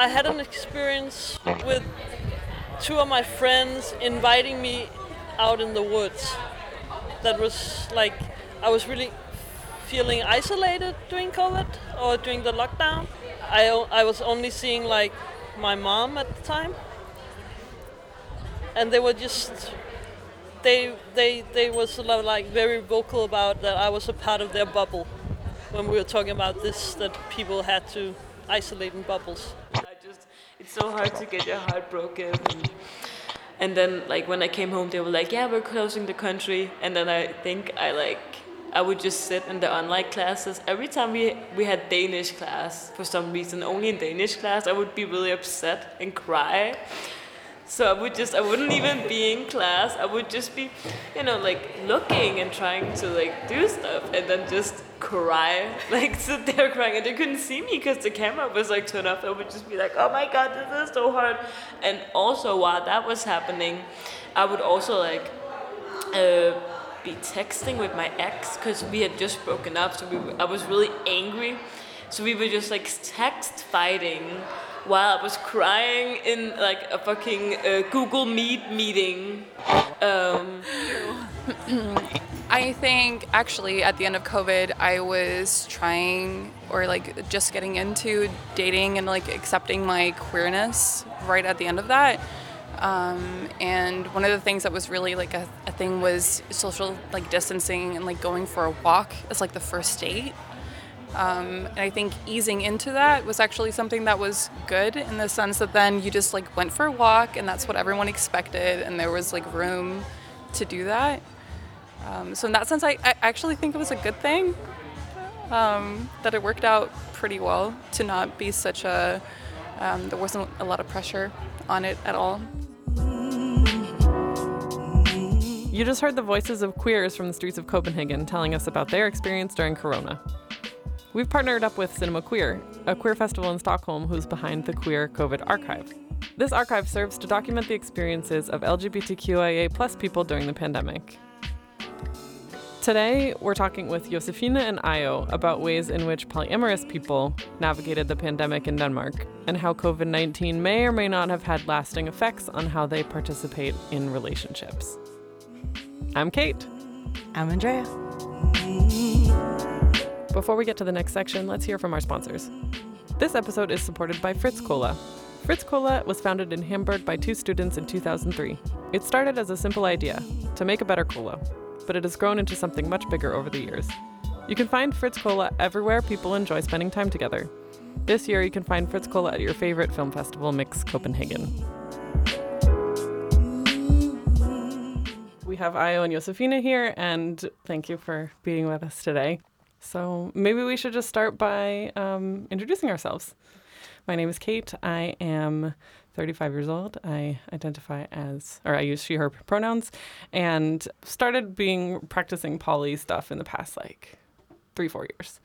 I had an experience with two of my friends inviting me out in the woods. That was like I was really feeling isolated during COVID or during the lockdown. I, I was only seeing like my mom at the time, and they were just they they they was like very vocal about that I was a part of their bubble when we were talking about this that people had to isolate in bubbles. It's so hard to get your heart broken. And, and then like when I came home, they were like, "Yeah, we're closing the country." And then I think I like I would just sit in the online classes. Every time we we had Danish class for some reason, only in Danish class, I would be really upset and cry. So I would just I wouldn't even be in class. I would just be, you know, like looking and trying to like do stuff, and then just cry, like sit there crying, and they couldn't see me because the camera was like turned off. I would just be like, oh my god, this is so hard. And also while that was happening, I would also like. Uh, be texting with my ex because we had just broken up so we I was really angry so we were just like text fighting while I was crying in like a fucking uh, Google Meet meeting. Um, I think actually at the end of COVID, I was trying or like just getting into dating and like accepting my queerness right at the end of that. Um, and one of the things that was really like a, a thing was social like distancing and like going for a walk as like the first date. Um, and I think easing into that was actually something that was good in the sense that then you just like went for a walk and that's what everyone expected and there was like room to do that. Um, so in that sense, I, I actually think it was a good thing um, that it worked out pretty well to not be such a. Um, there wasn't a lot of pressure on it at all. You just heard the voices of queers from the streets of Copenhagen telling us about their experience during Corona. We've partnered up with Cinema Queer, a queer festival in Stockholm who's behind the Queer COVID Archive. This archive serves to document the experiences of LGBTQIA plus people during the pandemic. Today, we're talking with Josefina and Io about ways in which polyamorous people navigated the pandemic in Denmark and how COVID 19 may or may not have had lasting effects on how they participate in relationships. I'm Kate. I'm Andrea. Before we get to the next section, let's hear from our sponsors. This episode is supported by Fritz Cola. Fritz Cola was founded in Hamburg by two students in 2003. It started as a simple idea to make a better cola, but it has grown into something much bigger over the years. You can find Fritz Cola everywhere people enjoy spending time together. This year, you can find Fritz Cola at your favorite film festival, Mix Copenhagen. We have Io and Josefina here, and thank you for being with us today. So maybe we should just start by um, introducing ourselves. My name is Kate. I am 35 years old. I identify as, or I use she, her pronouns, and started being practicing poly stuff in the past like three, four years.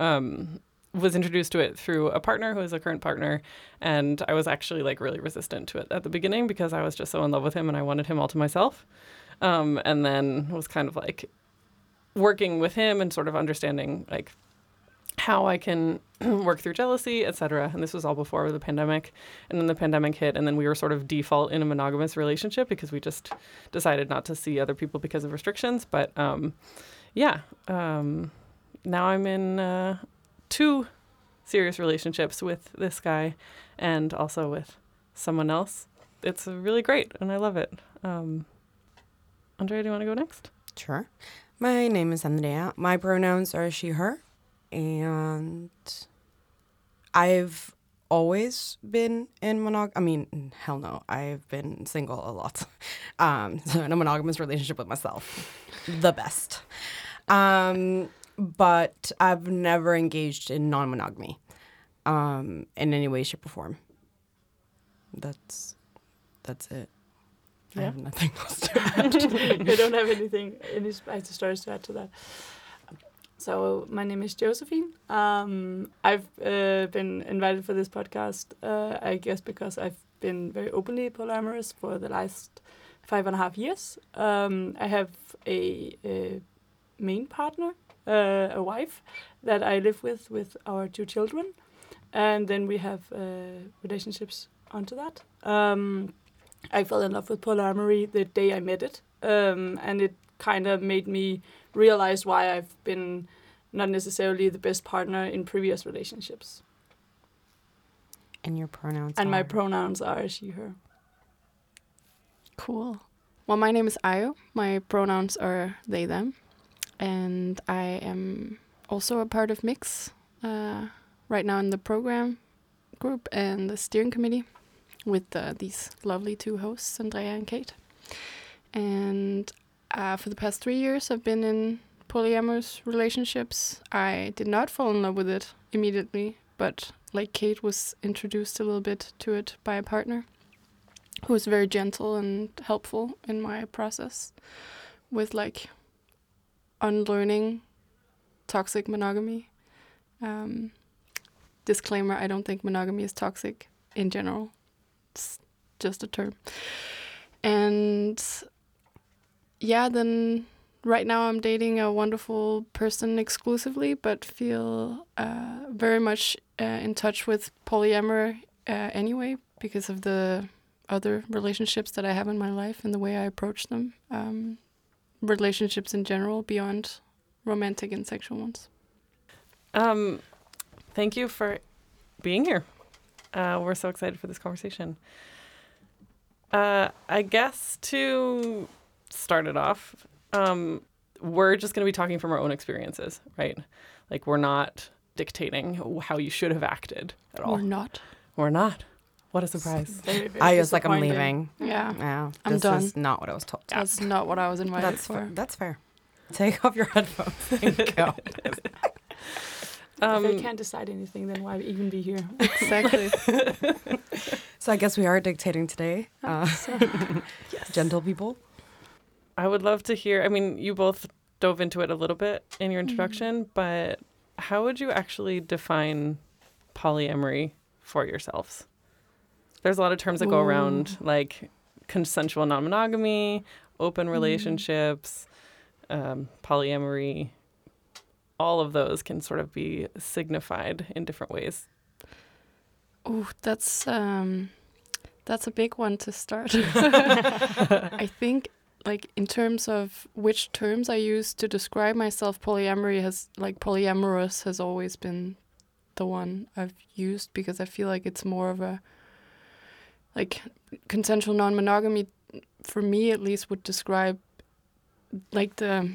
Um, was introduced to it through a partner who is a current partner, and I was actually like really resistant to it at the beginning because I was just so in love with him and I wanted him all to myself. Um, and then was kind of like working with him and sort of understanding like how I can work through jealousy, etc. And this was all before the pandemic. And then the pandemic hit, and then we were sort of default in a monogamous relationship because we just decided not to see other people because of restrictions. But um, yeah, um, now I'm in uh, two serious relationships with this guy and also with someone else. It's really great, and I love it. Um, Andrea, do you want to go next? Sure. My name is Andrea. My pronouns are she, her. And I've always been in monog. I mean, hell no. I've been single a lot. Um, so in a monogamous relationship with myself. the best. Um, but I've never engaged in non monogamy um, in any way, shape, or form. That's that's it. I have nothing else to add. I don't have anything, any sp- stories to add to that. So my name is Josephine. Um, I've uh, been invited for this podcast, uh, I guess, because I've been very openly polyamorous for the last five and a half years. Um, I have a, a main partner, uh, a wife that I live with with our two children, and then we have uh, relationships onto that. Um, I fell in love with polyamory the day I met it, um, and it kind of made me realize why I've been not necessarily the best partner in previous relationships. And your pronouns. And my are- pronouns are she, her. Cool. Well, my name is Ayo. My pronouns are they, them. And I am also a part of Mix uh, right now in the program group and the steering committee with uh, these lovely two hosts, Andrea and Kate. And uh, for the past three years, I've been in polyamorous relationships. I did not fall in love with it immediately, but like Kate was introduced a little bit to it by a partner who was very gentle and helpful in my process with like unlearning toxic monogamy. Um, disclaimer I don't think monogamy is toxic in general, it's just a term. And yeah, then right now I'm dating a wonderful person exclusively, but feel uh, very much uh, in touch with polyamory uh, anyway because of the other relationships that I have in my life and the way I approach them. Um, relationships in general beyond romantic and sexual ones. Um, thank you for being here. Uh, we're so excited for this conversation. Uh, I guess to start it off, um, we're just going to be talking from our own experiences, right? Like we're not dictating how you should have acted at all. Or not. We're not. What a surprise! Very, very I was like, I'm leaving. Yeah. Yeah, I'm this done. is not what I was told. That's not what I was invited That's for. fair. That's fair. Take off your headphones and go. if they Um, can't decide anything, then why even be here? Exactly. so I guess we are dictating today. Uh, Gentle people. I would love to hear. I mean, you both dove into it a little bit in your introduction, but how would you actually define polyamory for yourselves? There's a lot of terms that go around, like consensual non monogamy, open relationships, um, polyamory. All of those can sort of be signified in different ways. Oh, that's um, that's a big one to start. I think, like in terms of which terms I use to describe myself, polyamory has like polyamorous has always been the one I've used because I feel like it's more of a like consensual non-monogamy for me at least would describe like the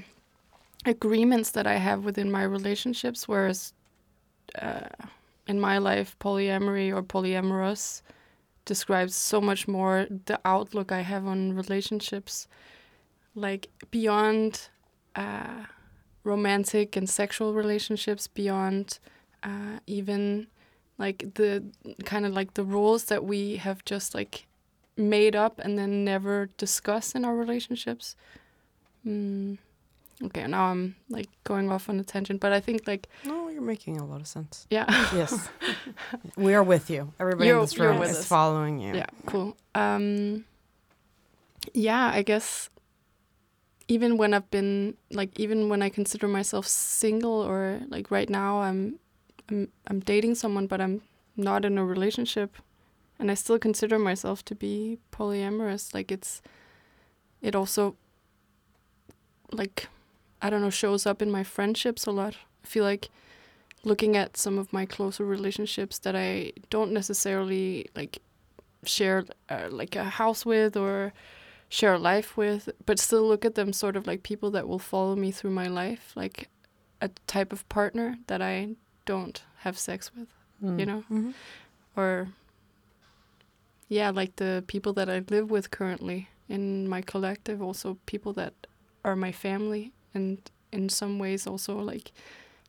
agreements that I have within my relationships, whereas uh, in my life, polyamory or polyamorous describes so much more the outlook I have on relationships, like beyond uh, romantic and sexual relationships, beyond uh, even like the kind of like the rules that we have just like made up and then never discuss in our relationships. Mm. Okay, now I'm like going off on a tangent, but I think like No, you're making a lot of sense. yeah. Yes. we are with you. Everybody You're- in this room is us. following you. Yeah, cool. Um, yeah, I guess even when I've been like, even when I consider myself single or like right now, I'm, I'm, I'm dating someone, but I'm not in a relationship, and I still consider myself to be polyamorous. Like it's, it also, like, I don't know, shows up in my friendships a lot. I feel like looking at some of my closer relationships that I don't necessarily like share uh, like a house with or share a life with, but still look at them sort of like people that will follow me through my life, like a type of partner that I don't have sex with, you know, Mhm. or yeah, like the people that I live with currently in my collective, also people that are my family, and in some ways also like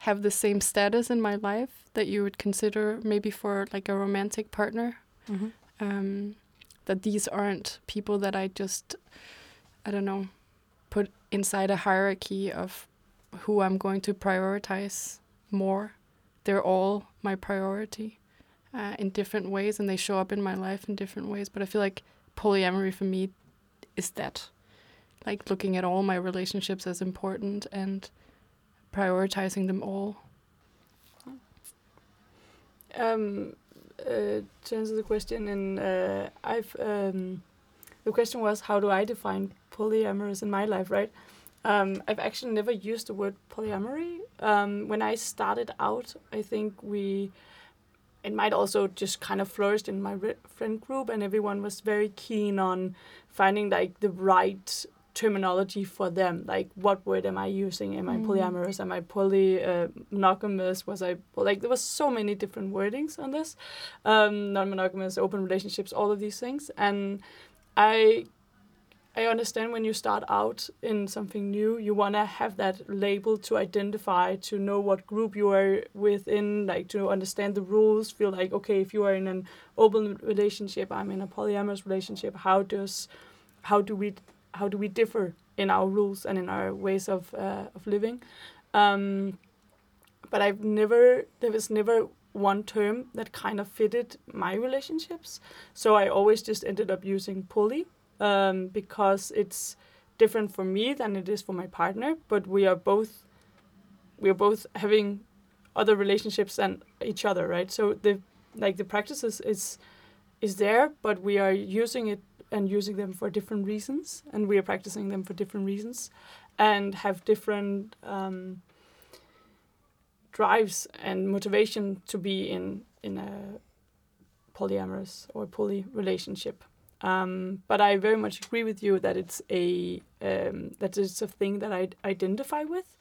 have the same status in my life that you would consider maybe for like a romantic partner Mhm. um, that these aren't people that I just, I don't know, put inside a hierarchy of who I'm going to prioritize more. They're all my priority uh, in different ways, and they show up in my life in different ways. But I feel like polyamory for me is that, like looking at all my relationships as important and prioritizing them all. um, uh, to answer the question, and uh, I've um, the question was how do I define polyamorous in my life, right? Um, I've actually never used the word polyamory. Um, when I started out, I think we it might also just kind of flourished in my friend group, and everyone was very keen on finding like the right terminology for them. Like, what word am I using? Am I Mm. polyamorous? Am I poly uh, monogamous? Was I like? There was so many different wordings on this, um, non-monogamous, open relationships, all of these things, and I. I understand when you start out in something new, you want to have that label to identify, to know what group you are within, like to understand the rules. Feel like okay, if you are in an open relationship, I'm in a polyamorous relationship. How does, how do we how do we differ in our rules and in our ways of uh, of living? Um, but I've never there was never one term that kind of fitted my relationships, so I always just ended up using poly um, because it's different for me than it is for my partner. But we are both we are both having other relationships than each other, right? So the like the practices is is there, but we are using it and using them for different reasons, and we are practicing them for different reasons, and have different um, drives and motivation to be in in a polyamorous or poly relationship. Um, but I very much agree with you that it's a um, that it's a thing that I identify with,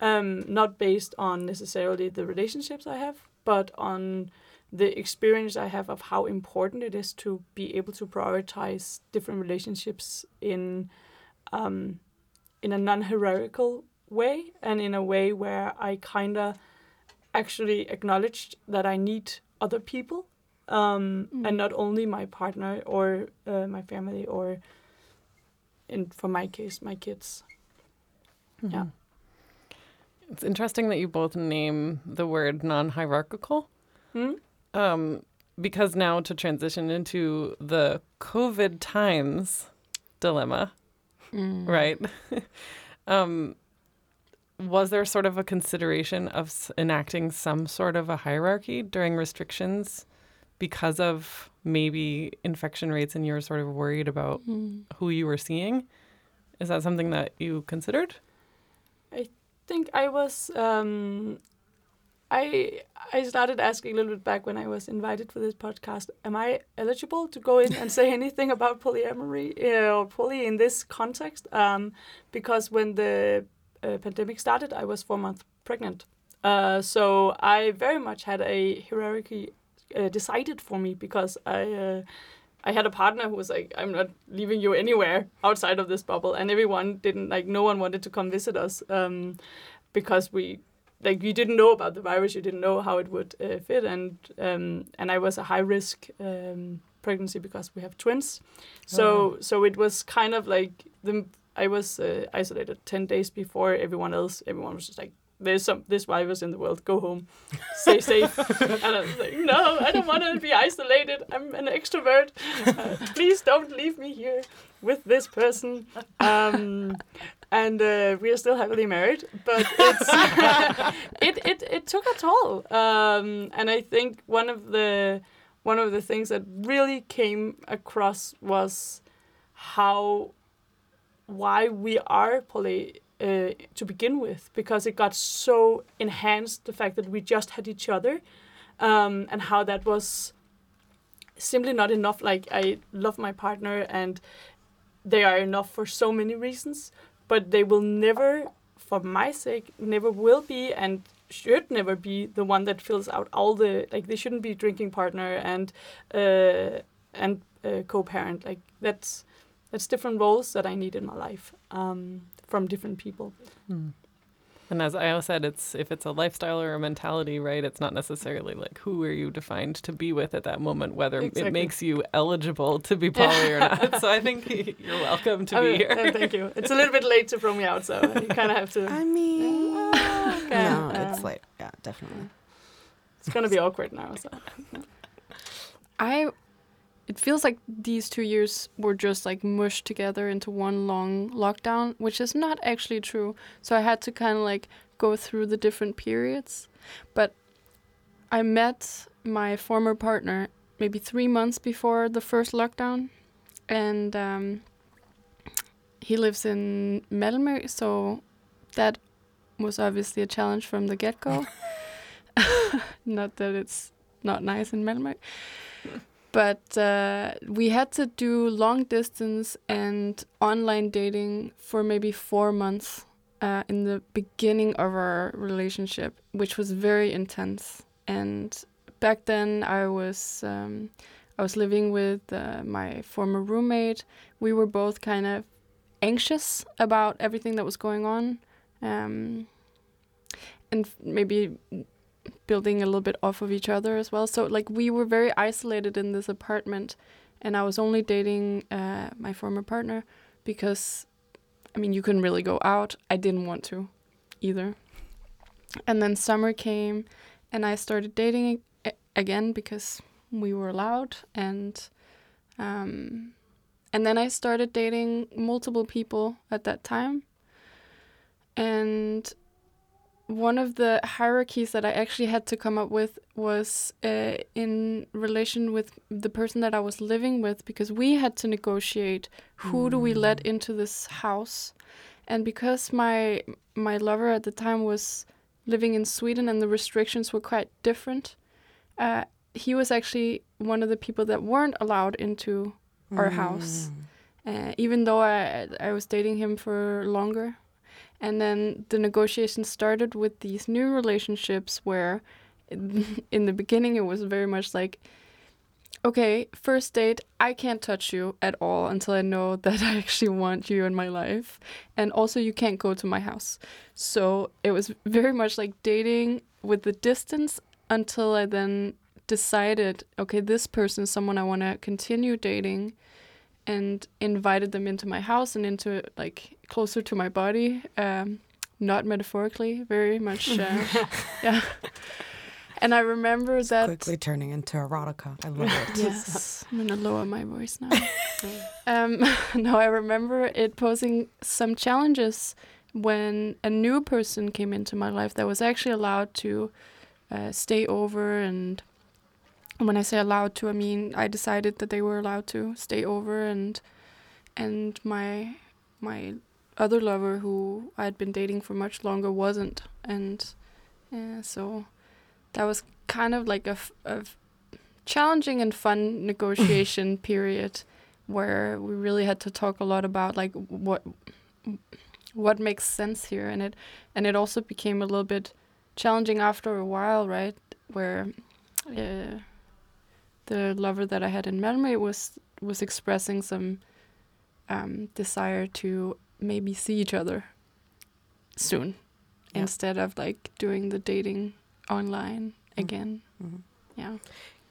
um, not based on necessarily the relationships I have, but on the experience I have of how important it is to be able to prioritize different relationships in um, in a non-hierarchical way and in a way where I kind of actually acknowledged that I need other people um, Mm. and not only my partner or uh, my family or in for my case my kids. Yeah. Mhm. It's interesting that you both name the word non hierarchical. Um, because now to transition into the COVID times dilemma, Mm. right? um, was there sort of a consideration of enacting some sort of a hierarchy during restrictions because of maybe infection rates and you were sort of worried about Mm. who you were seeing? Is that something that you considered? I think I was um, I I started asking a little bit back when I was invited for this podcast. Am I eligible to go in and say anything about polyamory uh, or poly in this context? Um, because when the uh, pandemic started, I was four months pregnant. Uh, so I very much had a hierarchy uh, decided for me because I. Uh, I had a partner who was like, "I'm not leaving you anywhere outside of this bubble," and everyone didn't like. No one wanted to come visit us um, because we like you didn't know about the virus. You didn't know how it would uh, fit, and um, and I was a high risk um, pregnancy because we have twins. So so it was kind of like the I was uh, isolated ten days before everyone else. Everyone was just like. There's some this virus in the world. Go home, stay safe. and I was like, no, I don't want to be isolated. I'm an extrovert. Uh, please don't leave me here with this person. Um, and uh, we are still happily married, but it's it, it it took a toll. Um, and I think one of the one of the things that really came across was how why we are poly uh, to begin with because it got so enhanced the fact that we just had each other um, and how that was simply not enough like i love my partner and they are enough for so many reasons but they will never for my sake never will be and should never be the one that fills out all the like they shouldn't be drinking partner and uh, and uh, co-parent. Like that's that's different roles that i need in my life um, from different people And as Io said, it's if it's a lifestyle or a mentality, right? It's not necessarily like who are you defined to be with at that moment, whether Exactly. it makes you eligible to be poly or not. So I think you're welcome to I be mean, here. uh, thank you it's a little bit late to throw me out so you kind of have to I mean, okay. no, it's like, yeah, definitely. it's gonna be awkward now so I it feels like these two years were just like mushed together into one long lockdown, which is not actually true. So I had to kind of like go through the different periods. But I met my former partner maybe three months before the first lockdown, and um, he lives in Malmö, so that was obviously a challenge from the get go. not that it's not nice in Malmö. But uh, we had to do long distance and online dating for maybe four months uh, in the beginning of our relationship, which was very intense. And back then, I was um, I was living with uh, my former roommate. We were both kind of anxious about everything that was going on, um, and maybe building a little bit off of each other as well. So like we were very isolated in this apartment, and I was only dating uh, my former partner because, I mean, you couldn't really go out. I didn't want to, either. And then summer came, and I started dating again because we were allowed, and um, and then I started dating multiple people at that time. And one of the hierarchies that I actually had to come up with was uh, in relation with the person that I was living with because we had to negotiate who do we let into this house, and because my my lover at the time was living in Sweden and the restrictions were quite different, uh, he was actually one of the people that weren't allowed into our house, uh, even though I I was dating him for longer. And then the negotiations started with these new relationships where in the beginning it was very much like, okay, first date, I can't touch you at all until I know that I actually want you in my life. And also, you can't go to my house. So it was very much like dating with the distance until I then decided, okay, this person is someone I want to continue dating and invited them into my house and into like closer to my body um, not metaphorically very much uh, yeah and i remember that Quickly turning into erotica. I love it. yes i'm gonna lower my voice now um, no i remember it posing some challenges when a new person came into my life that was actually allowed to uh, stay over and when I say allowed to, I mean I decided that they were allowed to stay over, and and my my other lover, who I had been dating for much longer, wasn't, and uh, so that was kind of like a, f- a challenging and fun negotiation period where we really had to talk a lot about like what what makes sense here. And it and it also became a little bit challenging after a while right? Where uh, the lover that I had in Malmö was was expressing some um, desire to maybe see each other soon Yeah. instead of like doing the dating online again. Mhm. Yeah.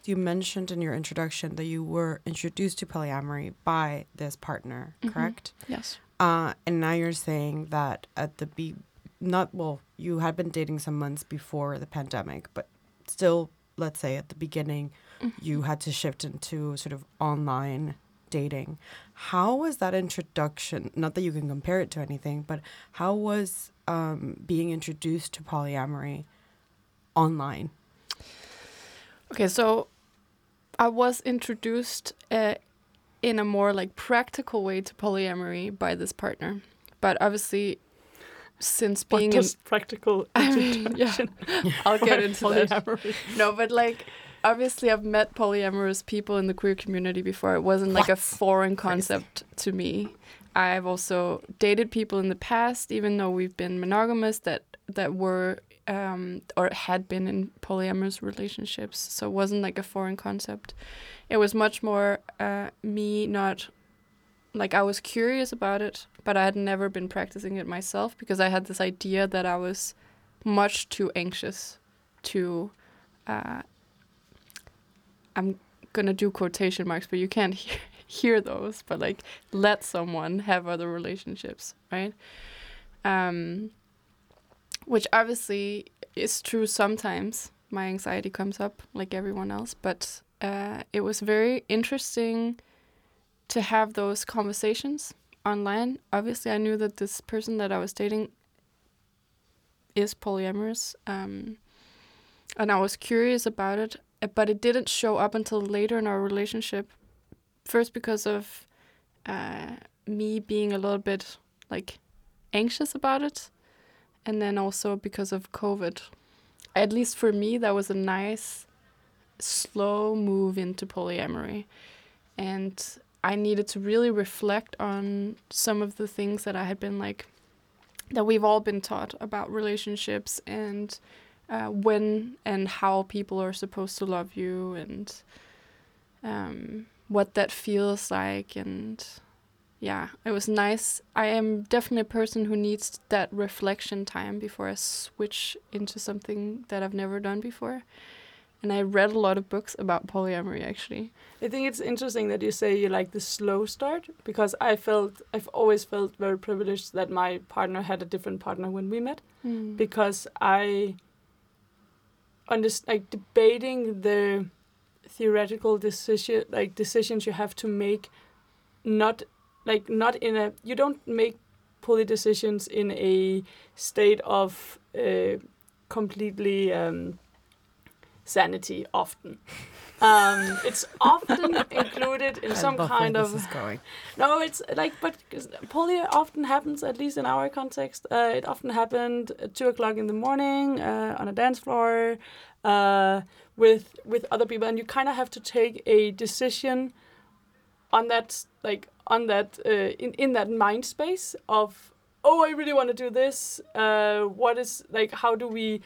You mentioned in your introduction that you were introduced to polyamory by this partner, Mhm. correct? Yes. Uh, and now you're saying that at the be, not well, you had been dating some months before the pandemic, but still, let's say at the beginning, you had to shift into sort of online dating. How was that introduction? Not that you can compare it to anything, but how was um, being introduced to polyamory online? Okay, so I was introduced uh, in a more like practical way to polyamory by this partner, but obviously, since What being in, practical I mean, yeah, I'll get into that. No, but like obviously I've met polyamorous people in the queer community before. It wasn't like a foreign concept to me. I've also dated people in the past, even though we've been monogamous, that that were um, or had been in polyamorous relationships. So it wasn't like a foreign concept. It was much more uh, me not like I was curious about it, but I had never been practicing it myself because I had this idea that I was much too anxious to uh, I'm gonna do quotation marks, but you can't hear, hear those. But like, let someone have other relationships, right? Um, which obviously is true sometimes. My anxiety comes up like everyone else, but uh, it was very interesting to have those conversations online. Obviously, I knew that this person that I was dating is polyamorous. Um, and I was curious about it, but it didn't show up until later in our relationship. First, because of uh, me being a little bit like anxious about it, and then also because of COVID. At least for me, that was a nice, slow move into polyamory, and I needed to really reflect on some of the things that I had been like that we've all been taught about relationships and uh, when and how people are supposed to love you and um, what that feels like and yeah it was nice. I am definitely a person who needs that reflection time before i switch into something that i've never done before. And i read a lot of books about polyamory actually. I think it's interesting that you say you like the slow start because I felt I've always felt very privileged that my partner had a different partner when we met because I underst- like debating the theoretical decision like decisions you have to make not like not in a you don't make poly decisions in a state of uh, completely um, sanity often um, it's often included in I some kind this of is going. no, it's like, but polio often happens, at least in our context. Uh, it often happened at two o'clock in the morning uh, on a dance floor uh, with with other people, and you kind of have to take a decision on that, like on that uh, in in that mind space of, oh, I really want to do this. Uh, what is like? How do we?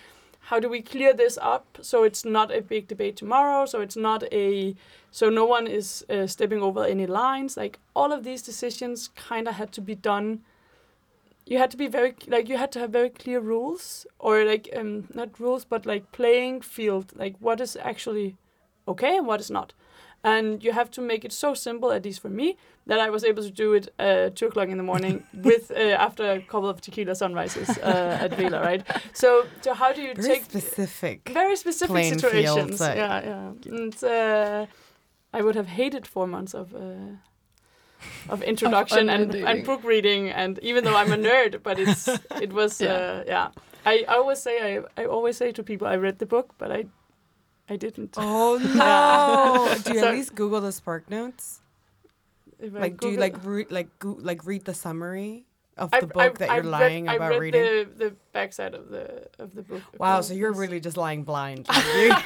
How do we clear this up so it's not a big debate tomorrow? So it's not a so no one is uh, stepping over any lines? Like all of these decisions kind of had to be done. You had to be very like you had to have very clear rules or like um not rules but like playing field. Like what is actually okay and what is not and you have to make it so simple at least for me that i was able to do it uh, two o'clock in the morning with uh, after a couple of tequila sunrises uh, at vela right so so how do you Very take specific. very specific situations. fields, uh, yeah, yeah. And uh, I would have hated four months of uh, of introduction online and, and book reading, and even though I'm a nerd, but it's it was Yeah. yeah. Uh, yeah. I, I always say I I always say to people I read the book, but I I didn't. Oh no! do you So- at least Google the spark notes? If Like, do you like read like go- like read the summary of I've- the book I've- that I've you're read- lying I about read reading? the the backside of the of the book. Wow, Okay, so you're really just lying blind. Like,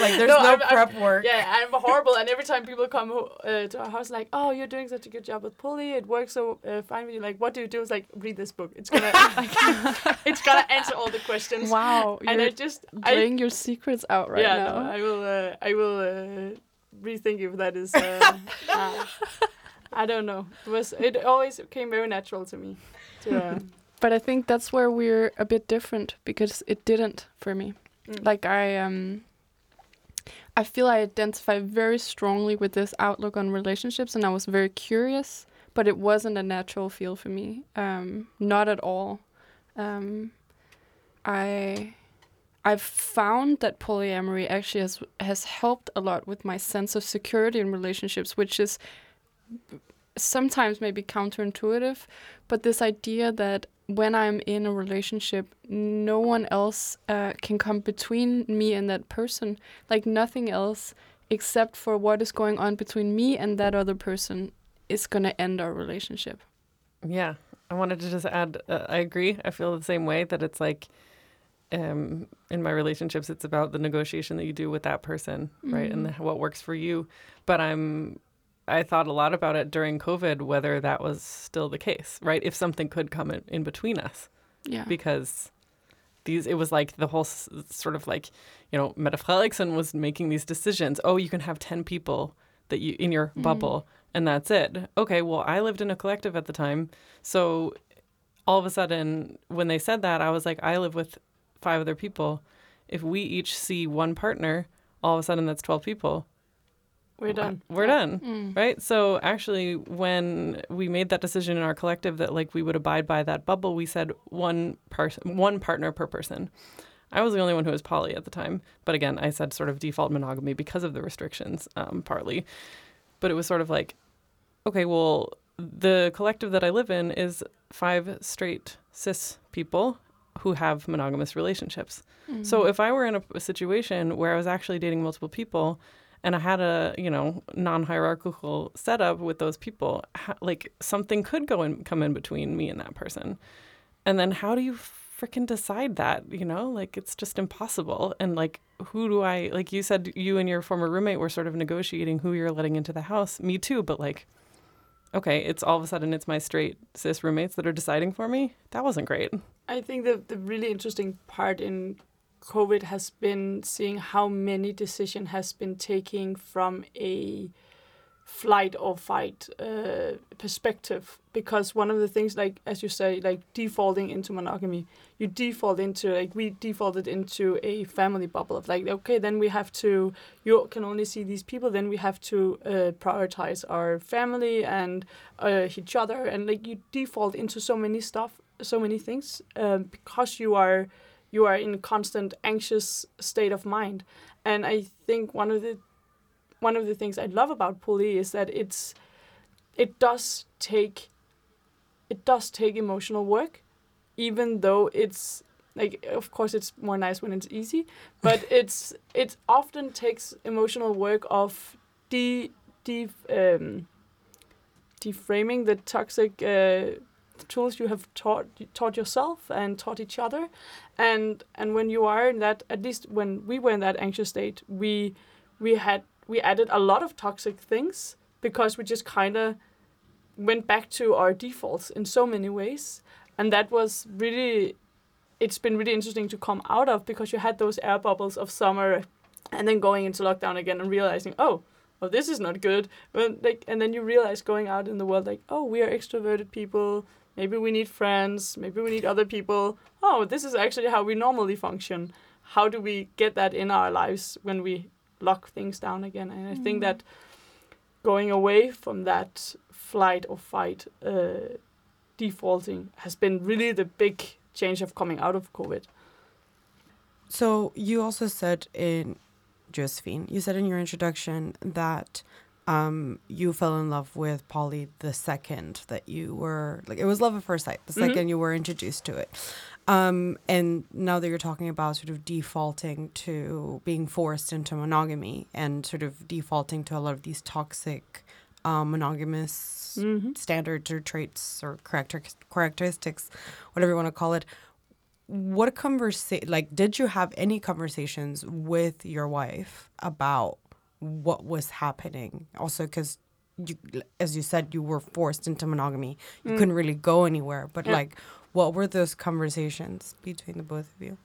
like there's no, I'm- I'm- prep work. Yeah, I'm horrible. And every time people come uh, to our house, like, "Oh, you're doing such a good job with poly. It works so uh, fine with you." Like, what do you do? It's like, read this book. It's gonna, it's gonna answer all the questions. wow And you're I just, I, laying your secrets out right yeah, now no, I will, uh, I will uh, rethink if that is. I don't know. It was. It always came very natural to me. To, uh, But I think that's where we're a bit different because it didn't for me. mm. Like I um I feel I identify very strongly with this outlook on relationships and I was very curious, but it wasn't a natural feel for me. Um not at all. Um I I've found that polyamory actually has has helped a lot with my sense of security in relationships, which is sometimes maybe counterintuitive, but this idea that when I'm in a relationship, no one else uh, can come between me and that person. Like nothing else except for what is going on between me and that other person is going to end our relationship. Yeah, I wanted to just add. Uh, I agree. I feel the same way that it's like, um, in my relationships, it's about the negotiation that you do with that person, right, and the, what works for you. But I'm, I thought a lot about it during COVID, whether that was still the case, right? If something could come in, in between us, Yeah. because these, it was like the whole s- sort of like, you know, Mette Frederiksen was making these decisions. Oh, you can have ten people that you in your mm-hmm. bubble and that's it. Okay, well, I lived in a collective at the time. So all of a sudden, when they said that, I was like, I live with five other people. If we each see one partner, all of a sudden that's 12 people. We're done. We're done. Mm. Right. So actually, when we made that decision in our collective that like we would abide by that bubble, we said one person, one partner per person. I was the only one who was poly at the time, but again, I said sort of default monogamy because of the restrictions, um, partly. But it was sort of like, okay, well, the collective that I live in is five straight cis people, who have monogamous relationships. So if I were in a, a situation where I was actually dating multiple people and I had a, you know, non-hierarchical setup with those people, ha- like something could go and come in between me and that person. And then how do you freaking decide that, you know? Like it's just impossible. And like who do I like you said you and your former roommate were sort of negotiating who you're letting into the house. Me too, but like okay, it's all of a sudden it's my straight cis roommates that are deciding for me. That wasn't great. I think the the really interesting part in COVID has been seeing how many decision has been taking from a flight or fight uh, perspective. Because one of the things like as you say like defaulting into monogamy you default into like we defaulted into a family bubble of like okay then we have to you can only see these people then we have to uh, prioritize our family and uh, each other. And like you default into so many stuff so many things um, because you are you are in a constant anxious state of mind. And i think one of the one of the things i love about poly is that it's it does take it does take emotional work even though it's like of course it's more nice when it's easy but it's it often takes emotional work of de de um, deframing the toxic uh, tools you have taught taught yourself and taught each other. And and when you are in that at least when we were in that anxious state we we had we added a lot of toxic things because we just kind of went back to our defaults in so many ways. And that was really it's been really interesting to come out of because you had those air bubbles of summer and then going into lockdown again and realizing oh well this is not good. Well, like and then you realize going out in the world like oh we are extroverted people maybe we need friends. Maybe we need other people. Oh this is actually how we normally function. How do we get that in our lives when we lock things down again? And i think that going away from that flight or fight uh, defaulting has been really the big change of coming out of covid. So you also said in Josephine, you said in your introduction that um, you fell in love with poly the second that you were like it was love at first sight. The 2nd you were introduced to it, um, and now that you're talking about sort of defaulting to being forced into monogamy and sort of defaulting to a lot of these toxic um, monogamous standards or traits or character- characteristics, whatever you want to call it what conversa- like did you have any conversations with your wife about what was happening. Also because you as you said you were forced into monogamy. You couldn't really go anywhere but Yeah. like what were those conversations between the both of you?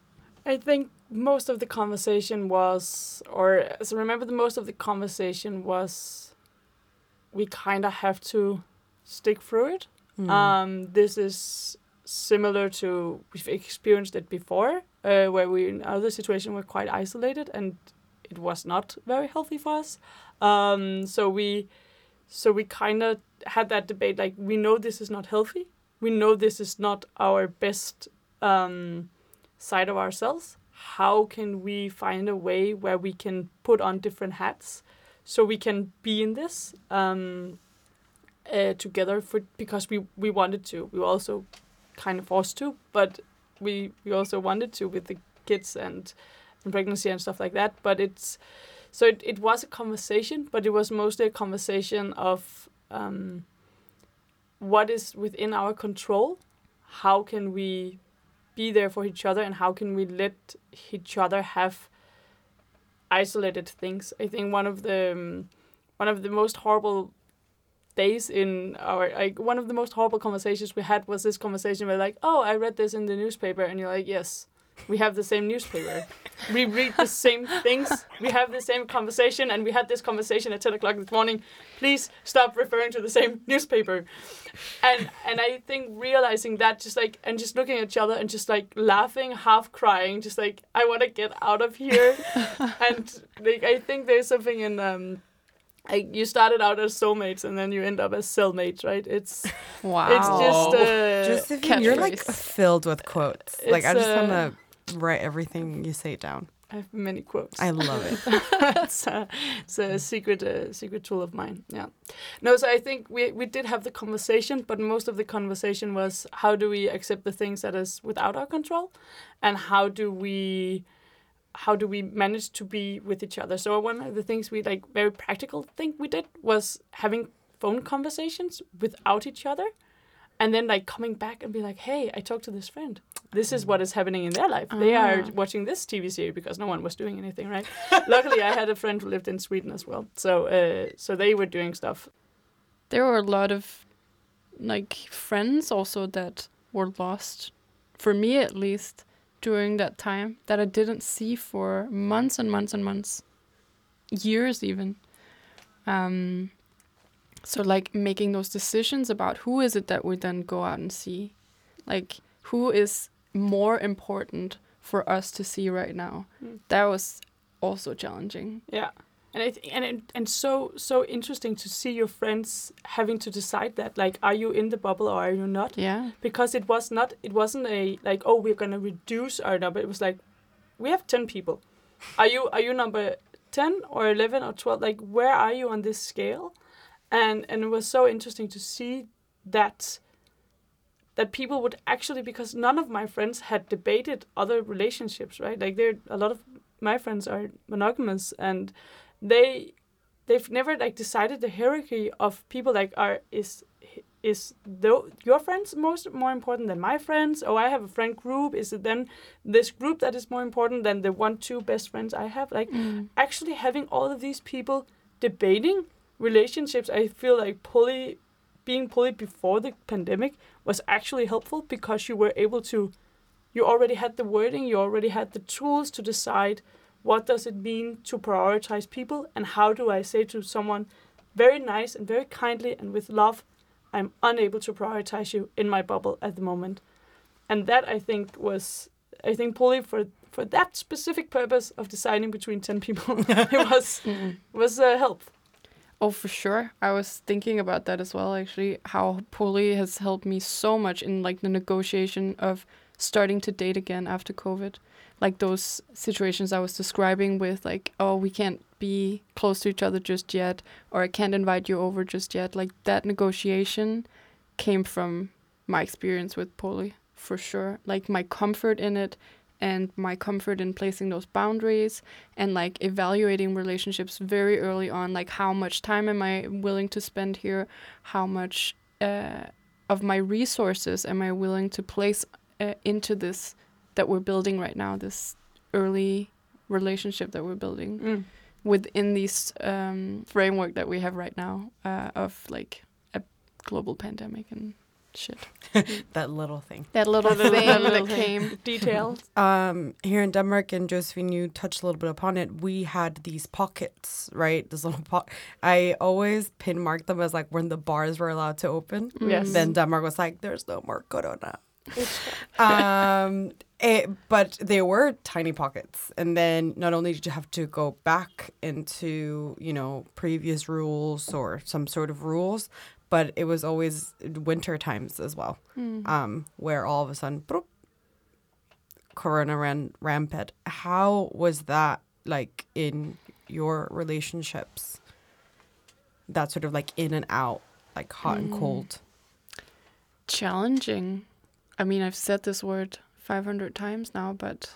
I think most of the conversation was, or I remember, the most of the conversation was, we kind of have to stick through it. Um, this is similar to we've experienced it before, uh, where we in other situation were quite isolated and it was not very healthy for us. Um, so we, so we kind of had that debate. Like we know this is not healthy. We know this is not our best. Um, side of ourselves how can we find a way where we can put on different hats so we can be in this um, uh, together for because we we wanted to we were also kind of forced to but we we also wanted to with the kids and, and pregnancy and stuff like that but it's so it, it was a conversation but it was mostly a conversation of um, what is within our control? How can we be there for each other and how can we let each other have isolated things? I think one of the um, one of the most horrible days in our like one of the most horrible conversations we had was this conversation where like oh i read this in the newspaper and you're like yes we have the same newspaper we read the same things we have the same conversation and we had this conversation at 10 o'clock this morning please stop referring to the same newspaper and and I think realizing that just like and just looking at each other and just like laughing, half crying, just like I want to get out of here. and like I think there's something in um like you started out as soulmates and then you end up as cellmates, right? It's Wow. it's just uh, Josephine, you're like filled with quotes like i just uh, want to write everything you say down I have many quotes. I love it. it's, a, it's a secret uh, secret tool of mine. Yeah. No, so I think we we did have the conversation, but most of the conversation was how do we accept the things that is without our control, and how do we how do we manage to be with each other. So one of the things we like very practical thing we did was having phone conversations without each other and then like coming back and be like hey i talked to this friend. This is what is happening in their life. They are Ah. watching this tv series because no one was doing anything right? Luckily i had a friend who lived in sweden as well. So uh, so they were doing stuff. There were a lot of like friends also that were lost, for me at least, during that time that I didn't see for months and months and months, years even. Um, so like making those decisions about who is it that we then go out and see, like who is more important for us to see right now. Mm. That was also challenging. yeah and it, and it, and so so interesting to see your friends having to decide that like are you in the bubble or are you not Yeah. because it was not it wasn't a like oh we're gonna reduce our number it was like we have 10 people are you are you number 10 or 11 or 12 like where are you on this scale and and it was so interesting to see that that people would actually because none of my friends had debated other relationships right? Like there a lot of my friends are monogamous and they they've never like decided the hierarchy of people like are is is tho- your friends most more important than my friends? Oh i have a friend group. Is it then this group that is more important than the one two best friends i have? Like Mm. actually having all of these people debating relationships i feel like poly being poly before the pandemic was actually helpful because you were able to you already had the wording you already had the tools to decide what does it mean to prioritize people and how do i say to someone very nice and very kindly and with love i'm unable to prioritize you in my bubble at the moment and that i think was i think poly for for that specific purpose of deciding between 10 people it was Mm. was uh, help Oh, for sure. I was thinking about that as well, actually. How poly has helped me so much in like the negotiation of starting to date again after COVID. Like those situations I was describing with like, oh, we can't be close to each other just yet, or I can't invite you over just yet. Like that negotiation came from my experience with poly, for sure. Like my comfort in it and my comfort in placing those boundaries and like evaluating relationships very early on like how much time am i willing to spend here how much uh, of my resources am i willing to place uh, into this that we're building right now this early relationship that we're building Mm. within this um, framework that we have right now uh, of like a global pandemic and shit that little thing. that little That little- thing that that came details Um, here in Denmark, and Josephine, you touched a little bit upon it. We had these pockets, right? This little pot. I always pin mark them as like when the bars were allowed to open. Yes. Then Denmark was like, "There's no more corona." um, it, but they were tiny pockets, and then not only did you have to go back into you know previous rules or some sort of rules, but it was always winter times as well, um, where all of a sudden, broop, corona ran rampant. How was that like in your relationships? That sort of like in and out, like hot and cold. challenging. I mean, I've said this word 500 times now, but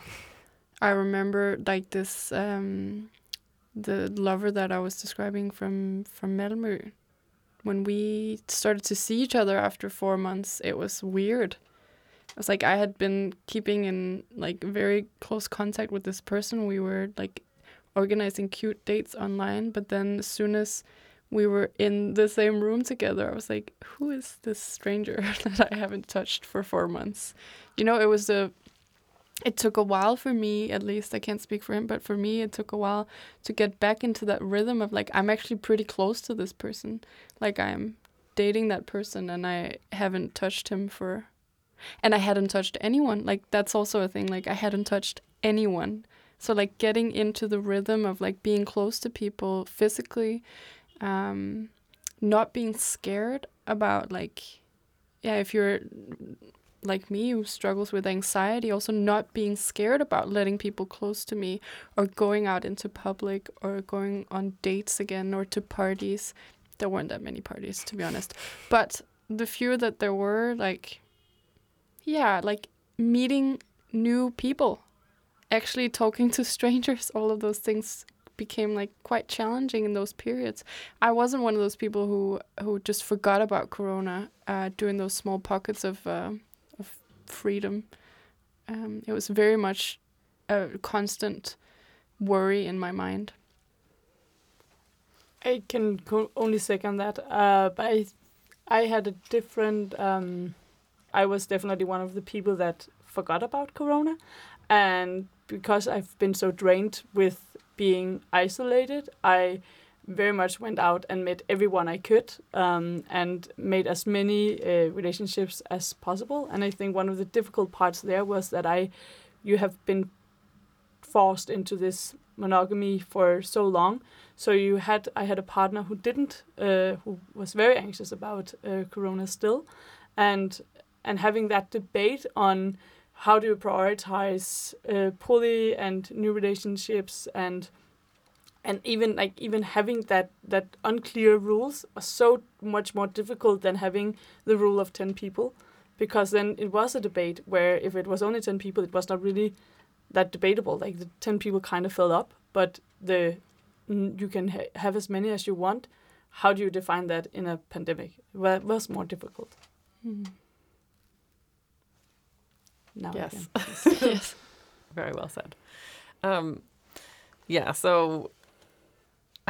I remember like this um, the lover that I was describing from from Malmö. When we started to see each other after four months, it was weird. It was like I had been keeping in like very close contact with this person. We were like organizing cute dates online, but then as soon as we were in the same room together, I was like, who is this stranger that I haven't touched for four months? You know, it was a. It took a while for me, at least I can't speak for him, but for me, it took a while to get back into that rhythm of like, I'm actually pretty close to this person. Like, I'm dating that person and I haven't touched him for. And I hadn't touched anyone. Like, that's also a thing. Like, I hadn't touched anyone. So, like, getting into the rhythm of like being close to people physically um, not being scared about like yeah if you're like me who struggles with anxiety, also not being scared about letting people close to me or going out into public or going on dates again or to parties. There weren't that many parties, to be honest. But the few that there were, like, yeah, like meeting new people, actually talking to strangers, all of those things became like quite challenging in those periods. I wasn't one of those people who who just forgot about Corona uh, during those small pockets of uh, of freedom. Um, it was very much a constant worry in my mind. I can only second that. Uh, but I, I had a different. Um, I was definitely one of the people that forgot about Corona, and because I've been so drained with being isolated, I very much went out and met everyone I could um, and made as many uh, relationships as possible. And I think one of the difficult parts there was that I, you have been forced into this monogamy for so long. So you had, I had a partner who didn't, uh, who was very anxious about uh, Corona still, and and having that debate on how do you prioritize uh, poly and new relationships and and even like even having that that unclear rules are so much more difficult than having the rule of 10 people because then it was a debate where if it was only 10 people it was not really that debatable like the 10 people kind of filled up but the you can ha- have as many as you want how do you define that in a pandemic well it was more difficult Mm. now Yes. yes. Very well said. Um, yeah, so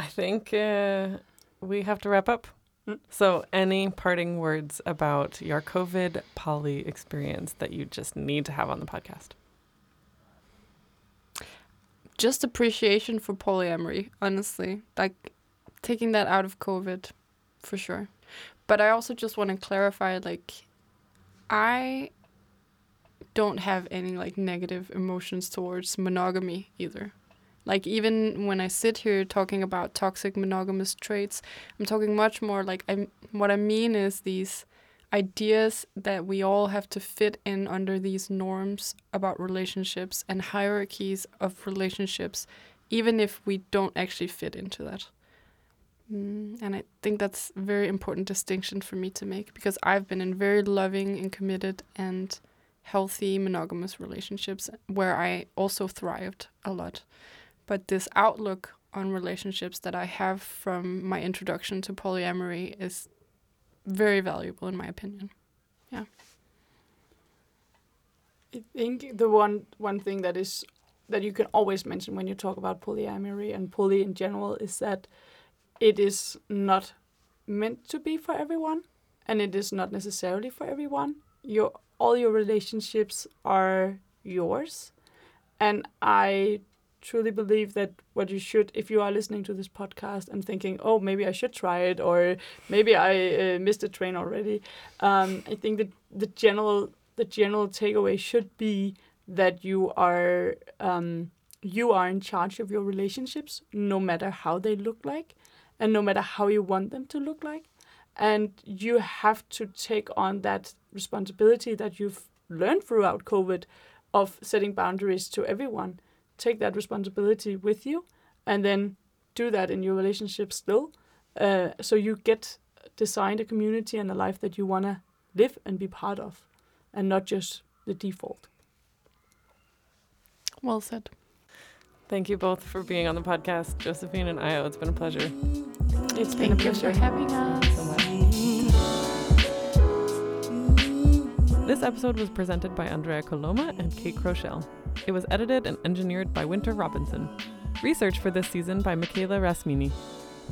I think uh, we have to wrap up. Mm. So, any parting words about your COVID poly experience that you just need to have on the podcast? Just appreciation for polyamory, honestly. Like taking that out of COVID for sure. But I also just want to clarify like I don't have any like negative emotions towards monogamy either. Like even when I sit here talking about toxic monogamous traits, I'm talking much more like I what I mean is these ideas that we all have to fit in under these norms about relationships and hierarchies of relationships even if we don't actually fit into that. Mm, and I think that's a very important distinction for me to make because I've been in very loving and committed and healthy monogamous relationships where I also thrived a lot. But this outlook on relationships that I have from my introduction to polyamory is very valuable in my opinion. Yeah. I think the one one thing that is that you can always mention when you talk about polyamory and poly in general is that it is not meant to be for everyone and it is not necessarily for everyone. Your all your relationships are yours. And I truly believe that what you should, if you are listening to this podcast and thinking, oh, maybe I should try it, or maybe I uh, missed the train already, um, I think that the general the general takeaway should be that you are um, you are in charge of your relationships, no matter how they look like, and no matter how you want them to look like, and you have to take on that responsibility that you've learned throughout COVID of setting boundaries to everyone. Take that responsibility with you, and then do that in your relationship still. Uh, so you get designed a community and a life that you want to live and be part of, and not just the default. Well said. Thank you both for being on the podcast, Josephine and Io. It's been a pleasure. It's been a Thank you pleasure. for having us. This episode was presented by Andrea Coloma and Kate Crochelle. It was edited and engineered by Winter Robinson. Research for this season by Michaela Rasmini.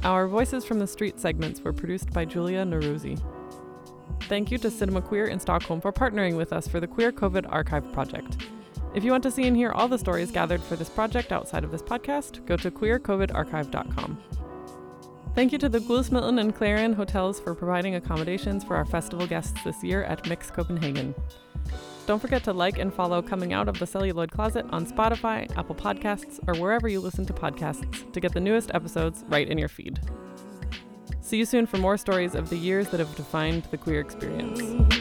Our Voices from the Street segments were produced by Julia Neruzzi. Thank you to Cinema Queer in Stockholm for partnering with us for the Queer COVID Archive project. If you want to see and hear all the stories gathered for this project outside of this podcast, go to queercovidarchive.com. Thank you to the Guldsmeden and Clarion hotels for providing accommodations for our festival guests this year at Mix Copenhagen. Don't forget to like and follow Coming Out of the Celluloid Closet on Spotify, Apple Podcasts, or wherever you listen to podcasts to get the newest episodes right in your feed. See you soon for more stories of the years that have defined the queer experience.